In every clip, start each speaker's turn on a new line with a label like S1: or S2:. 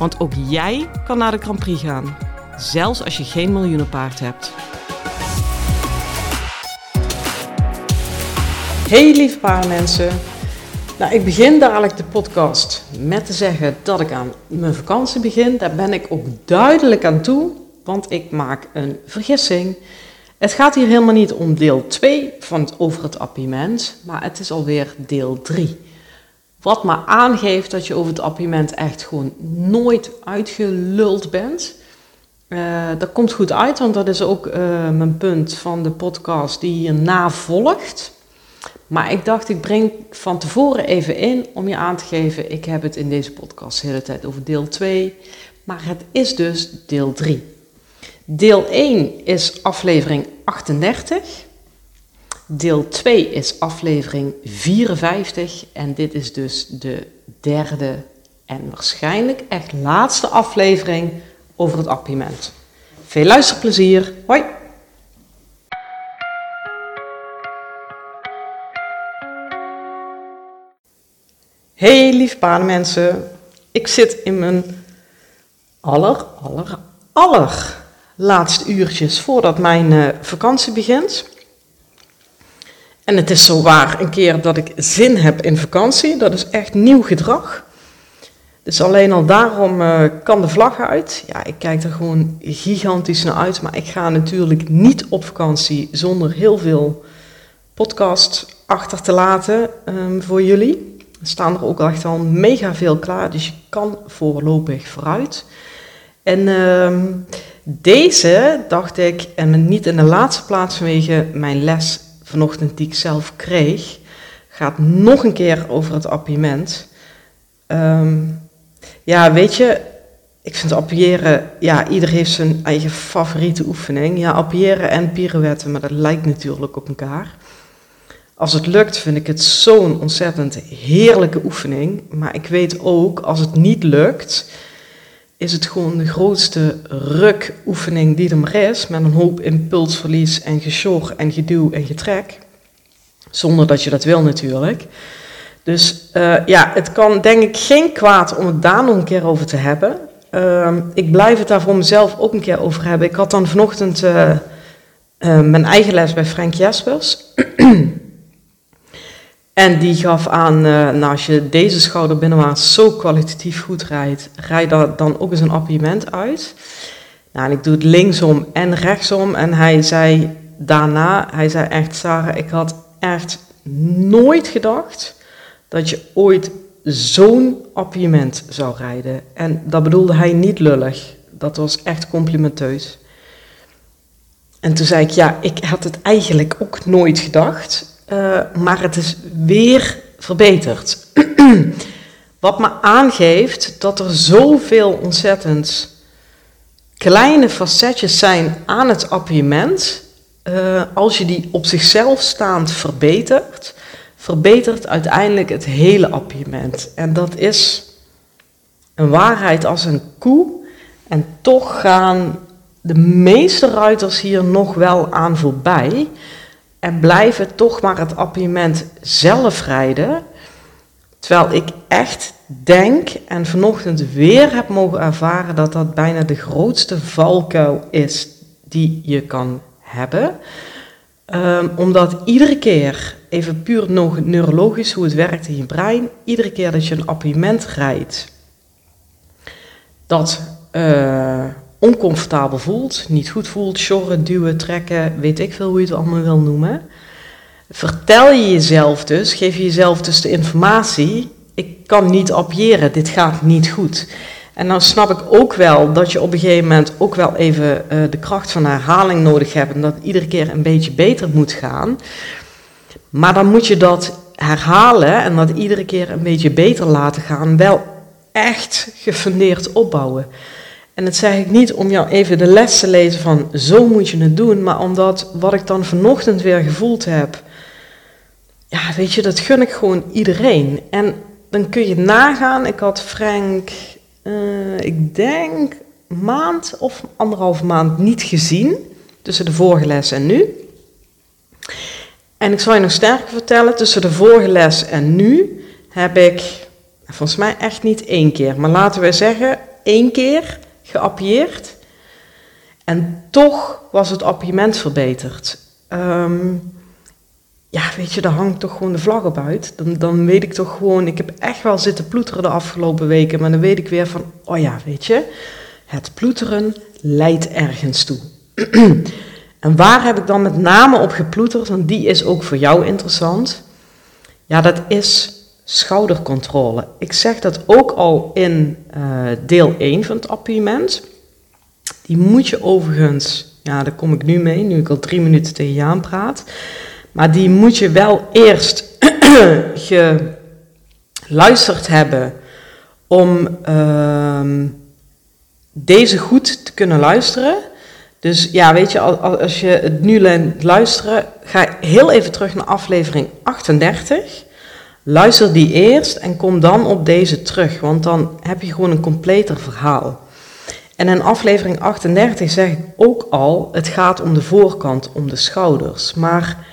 S1: Want ook jij kan naar de Grand Prix gaan, zelfs als je geen miljoenenpaard hebt. Hey lieve paardenmensen. Nou, ik begin dadelijk de podcast met te zeggen dat ik aan mijn vakantie begin. Daar ben ik ook duidelijk aan toe, want ik maak een vergissing. Het gaat hier helemaal niet om deel 2 van het over het appiment, maar het is alweer deel 3. Wat maar aangeeft dat je over het appiment echt gewoon nooit uitgeluld bent. Uh, dat komt goed uit, want dat is ook uh, mijn punt van de podcast die hierna volgt. Maar ik dacht, ik breng van tevoren even in om je aan te geven, ik heb het in deze podcast de hele tijd over deel 2, maar het is dus deel 3. Deel 1 is aflevering 38. Deel 2 is aflevering 54 en dit is dus de derde en waarschijnlijk echt laatste aflevering over het appiment. Veel luisterplezier. Hoi! Hey lieve paardenmensen. Ik zit in mijn aller, aller, aller laatste uurtjes voordat mijn uh, vakantie begint. En het is zo waar een keer dat ik zin heb in vakantie. Dat is echt nieuw gedrag. Dus alleen al daarom uh, kan de vlag uit. Ja, ik kijk er gewoon gigantisch naar uit. Maar ik ga natuurlijk niet op vakantie zonder heel veel podcast achter te laten um, voor jullie. Er staan er ook echt al mega veel klaar. Dus je kan voorlopig vooruit. En uh, deze dacht ik, en niet in de laatste plaats vanwege mijn les vanochtend die ik zelf kreeg, gaat nog een keer over het appiëment. Um, ja, weet je, ik vind appiëren, ja, ieder heeft zijn eigen favoriete oefening. Ja, appiëren en pirouetten, maar dat lijkt natuurlijk op elkaar. Als het lukt, vind ik het zo'n ontzettend heerlijke oefening. Maar ik weet ook, als het niet lukt, is het gewoon de grootste rukoefening die er maar is, met een hoop impulsverlies en gesjor en geduw en getrek. Zonder dat je dat wil natuurlijk. Dus uh, ja, het kan denk ik geen kwaad om het daar nog een keer over te hebben. Uh, ik blijf het daar voor mezelf ook een keer over hebben. Ik had dan vanochtend uh, mijn eigen les bij Frank Jespers. En die gaf aan, uh, nou als je deze schouder binnenwaarts zo kwalitatief goed rijdt, rijd daar dan ook eens een appiëment uit. Nou, en ik doe het linksom en rechtsom. En hij zei daarna, hij zei echt, Sarah, ik had echt nooit gedacht dat je ooit zo'n appiëment zou rijden. En dat bedoelde hij niet lullig. Dat was echt complimenteus. En toen zei ik, ja, ik had het eigenlijk ook nooit gedacht. Uh, maar het is weer verbeterd. Wat me aangeeft dat er zoveel ontzettend kleine facetjes zijn aan het appiëment. Uh, als je die op zichzelf staand verbetert, verbetert uiteindelijk het hele appiëment. En dat is een waarheid als een koe. En toch gaan de meeste ruiters hier nog wel aan voorbij en blijven toch maar het appiëment zelf rijden. Terwijl ik echt denk en vanochtend weer heb mogen ervaren dat dat bijna de grootste valkuil is die je kan hebben. Um, omdat iedere keer, even puur nog neurologisch hoe het werkt in je brein, iedere keer dat je een appiëment rijdt, dat uh, oncomfortabel voelt, niet goed voelt, sjorren, duwen, trekken, weet ik veel hoe je het allemaal wil noemen. Vertel je jezelf dus, geef je jezelf dus de informatie, ik kan niet appiëren, dit gaat niet goed. En dan snap ik ook wel dat je op een gegeven moment ook wel even uh, de kracht van herhaling nodig hebt en dat iedere keer een beetje beter moet gaan. Maar dan moet je dat herhalen en dat iedere keer een beetje beter laten gaan, wel echt gefundeerd opbouwen. En dat zeg ik niet om jou even de les te lezen van zo moet je het doen, maar omdat wat ik dan vanochtend weer gevoeld heb, ja, weet je, dat gun ik gewoon iedereen. En dan kun je nagaan, ik had Frank, uh, ik denk, maand of anderhalve maand niet gezien, tussen de vorige les en nu. En ik zal je nog sterker vertellen, tussen de vorige les en nu heb ik, volgens mij echt niet één keer, maar laten we zeggen één keer geappieerd. En toch was het appiëment verbeterd. Ehm, ja, weet je, daar hangt toch gewoon de vlag op uit. Dan, dan weet ik toch gewoon, ik heb echt wel zitten ploeteren de afgelopen weken, maar dan weet ik weer van, oh ja, weet je, het ploeteren leidt ergens toe. en waar heb ik dan met name op geploeterd, want die is ook voor jou interessant. Ja, dat is schoudercontrole. Ik zeg dat ook al in uh, deel 1 van het appiëment. Die moet je overigens, ja, daar kom ik nu mee, nu ik al drie minuten tegen je aan praat. Maar die moet je wel eerst geluisterd hebben om uh, deze goed te kunnen luisteren. Dus ja, weet je, als je het nu luisteren, ga heel even terug naar aflevering 38. Luister die eerst en kom dan op deze terug, want dan heb je gewoon een completer verhaal. En in aflevering 38 zeg ik ook al, het gaat om de voorkant, om de schouders. Maar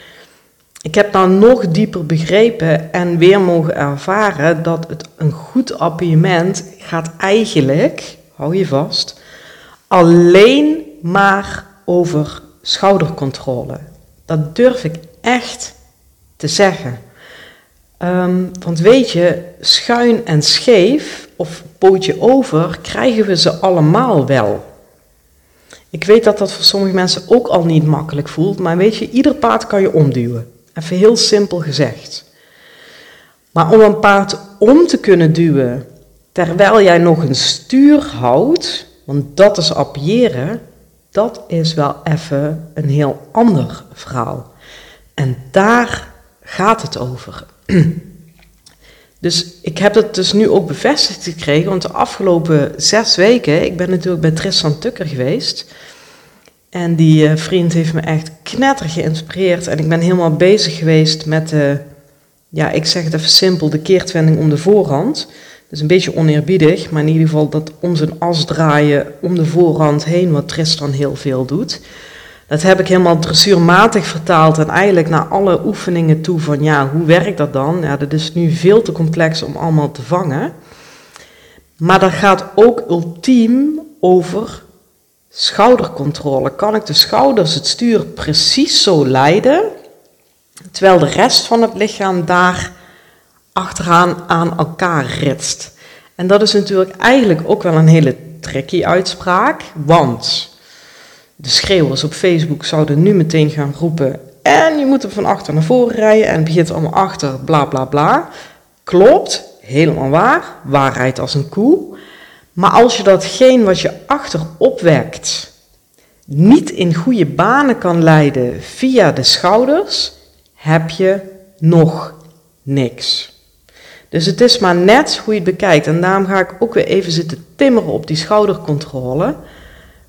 S1: ik heb nou nog dieper begrepen en weer mogen ervaren dat het een goed appiëment gaat eigenlijk, hou je vast, alleen maar over schoudercontrole. Dat durf ik echt te zeggen. Ehm, want weet je, schuin en scheef of pootje over krijgen we ze allemaal wel. Ik weet dat dat voor sommige mensen ook al niet makkelijk voelt, maar weet je, ieder paard kan je omduwen. Even heel simpel gezegd. Maar om een paard om te kunnen duwen terwijl jij nog een stuur houdt, want dat is appiëren, dat is wel even een heel ander verhaal. En daar gaat het over. Dus ik heb het dus nu ook bevestigd gekregen, want de afgelopen zes weken, ik ben natuurlijk bij Tristan Tukker geweest. En die eh, vriend heeft me echt knetter geïnspireerd. En ik ben helemaal bezig geweest met de, ja, ik zeg het even simpel, de keertwending om de voorhand. Dus een beetje oneerbiedig, maar in ieder geval dat om zijn as draaien om de voorhand heen, wat Tristan heel veel doet. Dat heb ik helemaal dressuurmatig vertaald en eigenlijk naar alle oefeningen toe van ja, hoe werkt dat dan? Ja, dat is nu veel te complex om allemaal te vangen. Maar dat gaat ook ultiem over schoudercontrole. Kan ik de schouders, het stuur precies zo leiden, terwijl de rest van het lichaam daar achteraan aan elkaar ritst? En dat is natuurlijk eigenlijk ook wel een hele tricky uitspraak, want de schreeuwers op Facebook zouden nu meteen gaan roepen. En je moet hem van achter naar voren rijden en het begint allemaal achter, bla bla bla. Klopt, helemaal waar. Waarheid als een koe. Maar als je datgene wat je achter opwekt niet in goede banen kan leiden via de schouders, heb je nog niks. Dus het is maar net hoe je het bekijkt. En daarom ga ik ook weer even zitten timmeren op die schoudercontrole.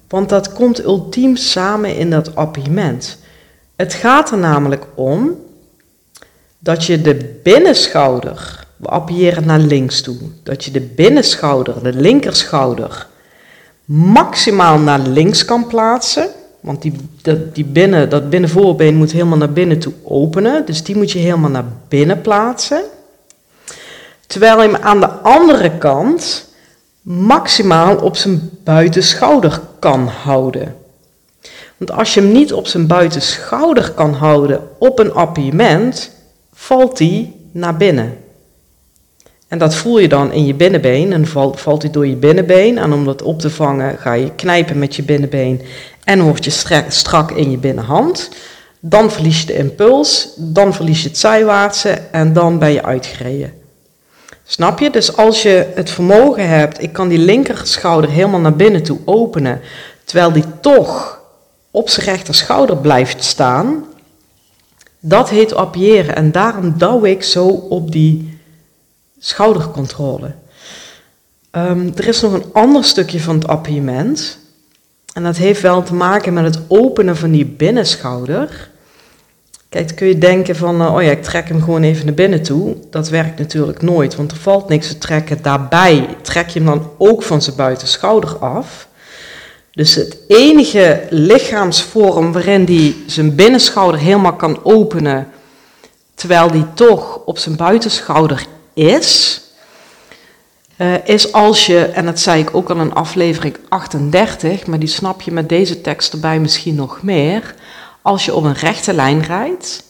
S1: Want dat komt ultiem samen in dat appiëment. Het gaat er namelijk om dat je de binnenschouder, we appiëren naar links toe, dat je de binnenschouder, de linkerschouder, maximaal naar links kan plaatsen. Want die, dat, die binnen, dat binnenvoorbeen moet helemaal naar binnen toe openen. Dus die moet je helemaal naar binnen plaatsen. Terwijl je hem aan de andere kant maximaal op zijn buitenschouder kan houden. Want als je hem niet op zijn buitenschouder kan houden op een appiëment, valt hij naar binnen. En dat voel je dan in je binnenbeen en valt, valt hij door je binnenbeen. En om dat op te vangen ga je knijpen met je binnenbeen en word je strak in je binnenhand. Dan verlies je de impuls, dan verlies je het zijwaartse en dan ben je uitgereden. Snap je? Dus als je het vermogen hebt, ik kan die linkerschouder helemaal naar binnen toe openen, terwijl die toch op zijn rechter schouder blijft staan, dat heet appiëren. En daarom douw ik zo op die schoudercontrole. Ehm, er is nog een ander stukje van het appiëment. En dat heeft wel te maken met het openen van die binnenschouder. Kijk, kun je denken van, uh, oh ja, ik trek hem gewoon even naar binnen toe. Dat werkt natuurlijk nooit, want er valt niks te trekken. Daarbij trek je hem dan ook van zijn buitenschouder af. Dus het enige lichaamsvorm waarin hij zijn binnenschouder helemaal kan openen, terwijl die toch op zijn buitenschouder is, uh, is als je, en dat zei ik ook al in aflevering 38, maar die snap je met deze tekst erbij misschien nog meer. Als je op een rechte lijn rijdt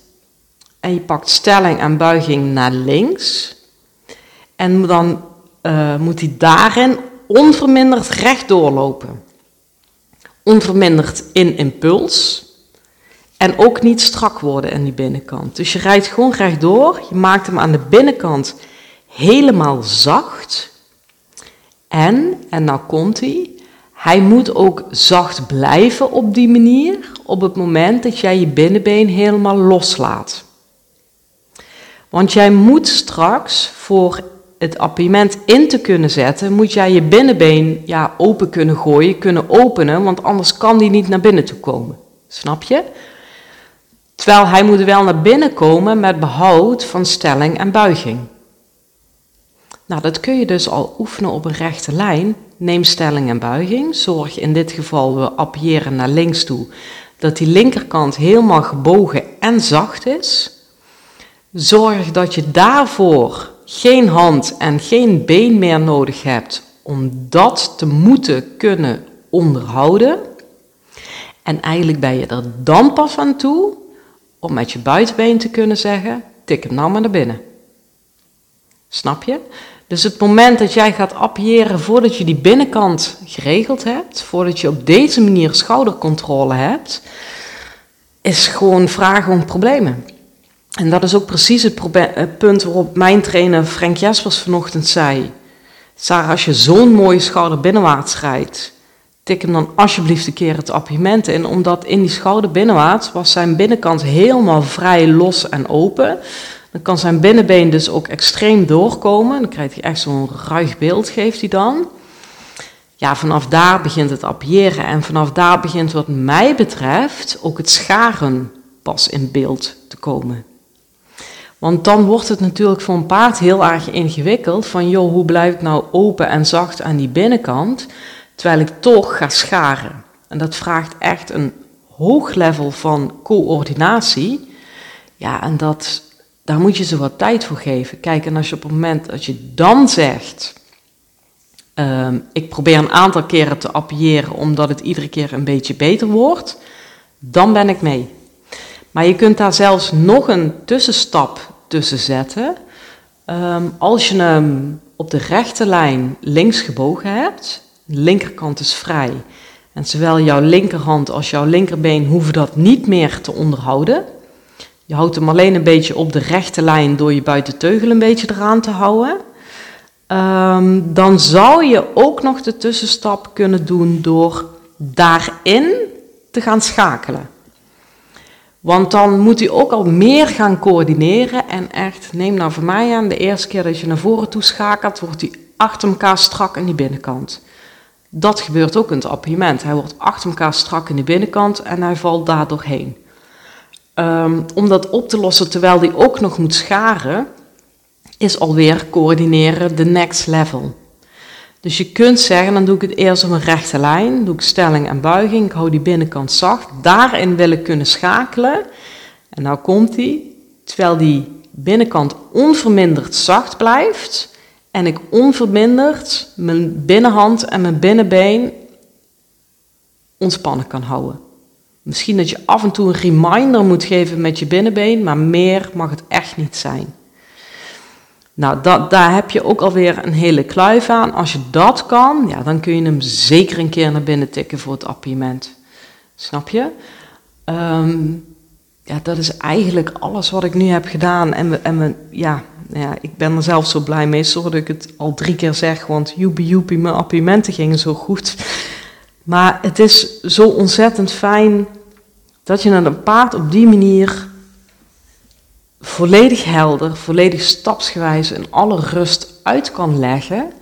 S1: en je pakt stelling en buiging naar links, en dan uh, moet hij daarin onverminderd recht doorlopen. Onverminderd in impuls. En ook niet strak worden in die binnenkant. Dus je rijdt gewoon rechtdoor. Je maakt hem aan de binnenkant helemaal zacht. En, en nou komt hij, hij moet ook zacht blijven op die manier op het moment dat jij je binnenbeen helemaal loslaat. Want jij moet straks voor het appiëment in te kunnen zetten, moet jij je binnenbeen ja, open kunnen gooien, kunnen openen, want anders kan die niet naar binnen toe komen. Snap je? Terwijl hij moet wel naar binnen komen met behoud van stelling en buiging. Nou, dat kun je dus al oefenen op een rechte lijn. Neem stelling en buiging. Zorg in dit geval, we appiëren naar links toe, dat die linkerkant helemaal gebogen en zacht is. Zorg dat je daarvoor geen hand en geen been meer nodig hebt om dat te moeten kunnen onderhouden. En eigenlijk ben je er dan pas aan toe om met je buitenbeen te kunnen zeggen: tik hem nou maar naar binnen. Snap je? Dus het moment dat jij gaat appiëren voordat je die binnenkant geregeld hebt, voordat je op deze manier schoudercontrole hebt, is gewoon vragen om problemen. En dat is ook precies het punt waarop mijn trainer Frank Jespers vanochtend zei. Sarah, als je zo'n mooie schouder binnenwaarts rijdt, tik hem dan alsjeblieft een keer het appiëment in. Omdat in die schouder binnenwaarts was zijn binnenkant helemaal vrij los en open. Dan kan zijn binnenbeen dus ook extreem doorkomen. Dan krijgt hij echt zo'n ruig beeld, geeft hij dan. Ja, vanaf daar begint het appiëren. En vanaf daar begint wat mij betreft ook het scharen pas in beeld te komen. Want dan wordt het natuurlijk voor een paard heel erg ingewikkeld. Van joh, hoe blijf ik nou open en zacht aan die binnenkant, terwijl ik toch ga scharen. En dat vraagt echt een hoog level van coördinatie. Ja, en dat, daar moet je ze wat tijd voor geven. Kijk, en als je op het moment dat je dan zegt, um, ik probeer een aantal keren te appiëren omdat het iedere keer een beetje beter wordt, dan ben ik mee. Maar je kunt daar zelfs nog een tussenstap tussen zetten. Um, als je hem op de rechte lijn links gebogen hebt, de linkerkant is vrij. En zowel jouw linkerhand als jouw linkerbeen hoeven dat niet meer te onderhouden. Je houdt hem alleen een beetje op de rechte lijn door je buitenteugel een beetje eraan te houden. Um, dan zou je ook nog de tussenstap kunnen doen door daarin te gaan schakelen. Want dan moet hij ook al meer gaan coördineren. En echt, neem nou voor mij aan, de eerste keer dat je naar voren toe schakelt, wordt hij achter elkaar strak in die binnenkant. Dat gebeurt ook in het appiëment. Hij wordt achter elkaar strak in de binnenkant en hij valt daar doorheen. Um, om dat op te lossen terwijl hij ook nog moet scharen, is alweer coördineren de next level. Dus je kunt zeggen, dan doe ik het eerst op een rechte lijn, doe ik stelling en buiging, ik hou die binnenkant zacht. Daarin wil ik kunnen schakelen. En nou komt die, terwijl die binnenkant onverminderd zacht blijft en ik onverminderd mijn binnenhand en mijn binnenbeen ontspannen kan houden. Misschien dat je af en toe een reminder moet geven met je binnenbeen, maar meer mag het echt niet zijn. Nou, dat, daar heb je ook alweer een hele kluif aan. Als je dat kan, ja, dan kun je hem zeker een keer naar binnen tikken voor het appiëment. Snap je? Um, ja, dat is eigenlijk alles wat ik nu heb gedaan. En, we, en we, ja, ja, ik ben er zelf zo blij mee. Sorry dat ik het al drie keer zeg, want joepie joepie, mijn appiëmenten gingen zo goed. Maar het is zo ontzettend fijn dat je een paard op die manier volledig helder, volledig stapsgewijs in alle rust uit kan leggen.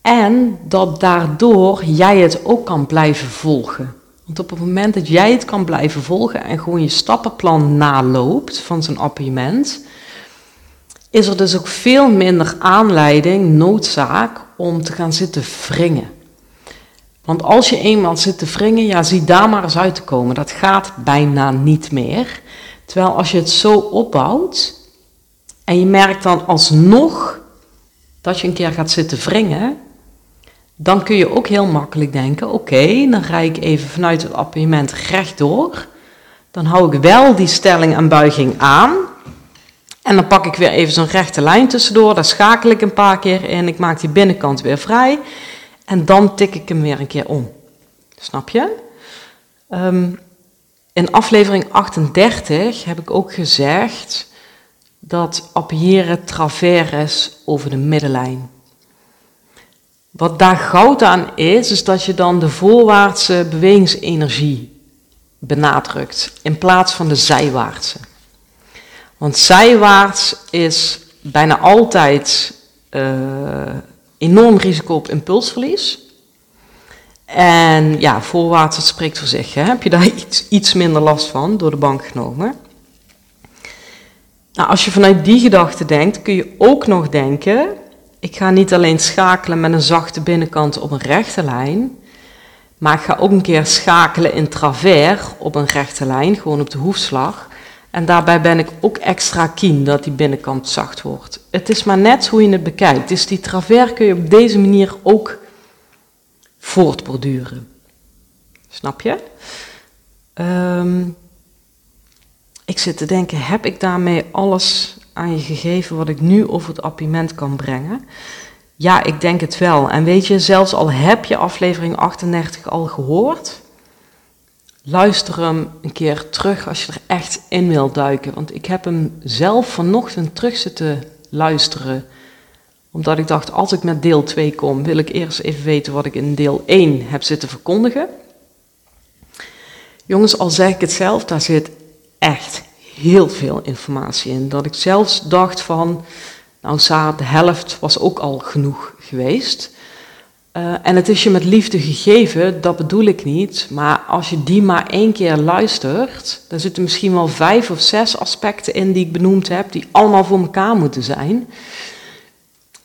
S1: En dat daardoor jij het ook kan blijven volgen. Want op het moment dat jij het kan blijven volgen en gewoon je stappenplan naloopt van zijn appartement, is er dus ook veel minder aanleiding, noodzaak om te gaan zitten wringen. Want als je eenmaal zit te wringen, ja, zie daar maar eens uit te komen. Dat gaat bijna niet meer. Terwijl als je het zo opbouwt en je merkt dan alsnog dat je een keer gaat zitten wringen, dan kun je ook heel makkelijk denken: oké, dan rij ik even vanuit het appartement rechtdoor. Dan hou ik wel die stelling en buiging aan. En dan pak ik weer even zo'n rechte lijn tussendoor. Daar schakel ik een paar keer in. Ik maak die binnenkant weer vrij. En dan tik ik hem weer een keer om. Snap je? Um, in aflevering 38 heb ik ook gezegd dat appiëren travers over de middenlijn. Wat daar goud aan is, is dat je dan de voorwaartse bewegingsenergie benadrukt in plaats van de zijwaartse. Want zijwaarts is bijna altijd uh, enorm risico op impulsverlies. En ja, voorwaarts, spreekt voor zich. Hè? Heb je daar iets, iets minder last van door de bank genomen? Nou, als je vanuit die gedachte denkt, kun je ook nog denken: ik ga niet alleen schakelen met een zachte binnenkant op een rechte lijn, maar ik ga ook een keer schakelen in travers op een rechte lijn, gewoon op de hoefslag. En daarbij ben ik ook extra keen dat die binnenkant zacht wordt. Het is maar net hoe je het bekijkt. Dus die travers kun je op deze manier ook voortborduren. Snap je? Ehm, ik zit te denken, heb ik daarmee alles aan je gegeven wat ik nu over het appiment kan brengen? Ja, ik denk het wel. En weet je, zelfs al heb je aflevering 38 al gehoord, luister hem een keer terug als je er echt in wil duiken. Want ik heb hem zelf vanochtend terug zitten luisteren omdat ik dacht, als ik met deel 2 kom, wil ik eerst even weten wat ik in deel 1 heb zitten verkondigen. Jongens, al zeg ik het zelf, daar zit echt heel veel informatie in. Dat ik zelfs dacht van, nou de helft was ook al genoeg geweest. Uh, en het is je met liefde gegeven, dat bedoel ik niet. Maar als je die maar één keer luistert, dan zitten misschien wel vijf of zes aspecten in die ik benoemd heb, die allemaal voor elkaar moeten zijn.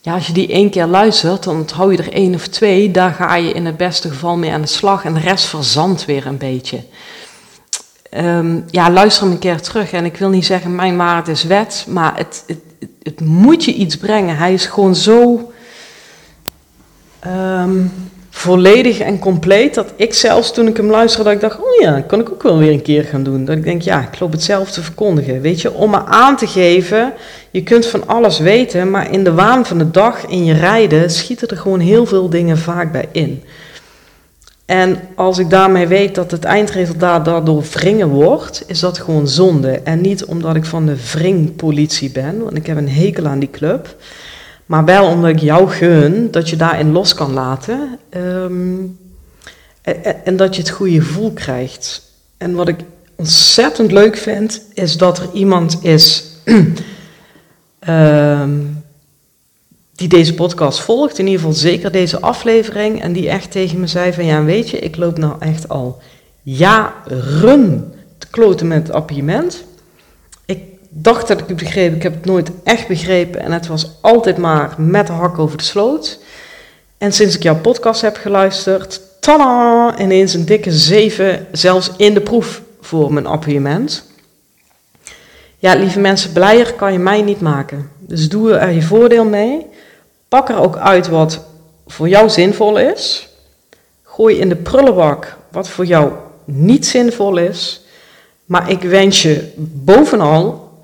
S1: Ja, als je die één keer luistert, dan onthoud je er één of twee. Daar ga je in het beste geval mee aan de slag en de rest verzandt weer een beetje. Um, ja, luister hem een keer terug. En ik wil niet zeggen, mijn waarheid is wet, maar het, het, het, moet je iets brengen. Hij is gewoon zo um, volledig en compleet dat ik zelfs toen ik hem luisterde, dat ik dacht, oh ja, kan ik ook wel weer een keer gaan doen. Dat ik denk, ja, ik loop hetzelfde verkondigen. Weet je, om me aan te geven, je kunt van alles weten, maar in de waan van de dag, in je rijden, schieten er gewoon heel veel dingen vaak bij in. En als ik daarmee weet dat het eindresultaat daardoor wringen wordt, is dat gewoon zonde. En niet omdat ik van de wringpolitie ben, want ik heb een hekel aan die club. Maar wel omdat ik jou gun dat je daarin los kan laten. Um, en, en, dat je het goede gevoel krijgt. En wat ik ontzettend leuk vind, is dat er iemand is um, die deze podcast volgt. In ieder geval zeker deze aflevering. En die echt tegen me zei van ja, weet je, ik loop nou echt al jaren te kloten met het appartement dacht dat ik het begreep. Ik heb het nooit echt begrepen. En het was altijd maar met de hak over de sloot. En sinds ik jouw podcast heb geluisterd, tada, ineens een dikke 7, zelfs in de proef voor mijn appartement. Ja, lieve mensen, blijer kan je mij niet maken. Dus doe er je voordeel mee. Pak er ook uit wat voor jou zinvol is. Gooi in de prullenbak wat voor jou niet zinvol is. Maar ik wens je bovenal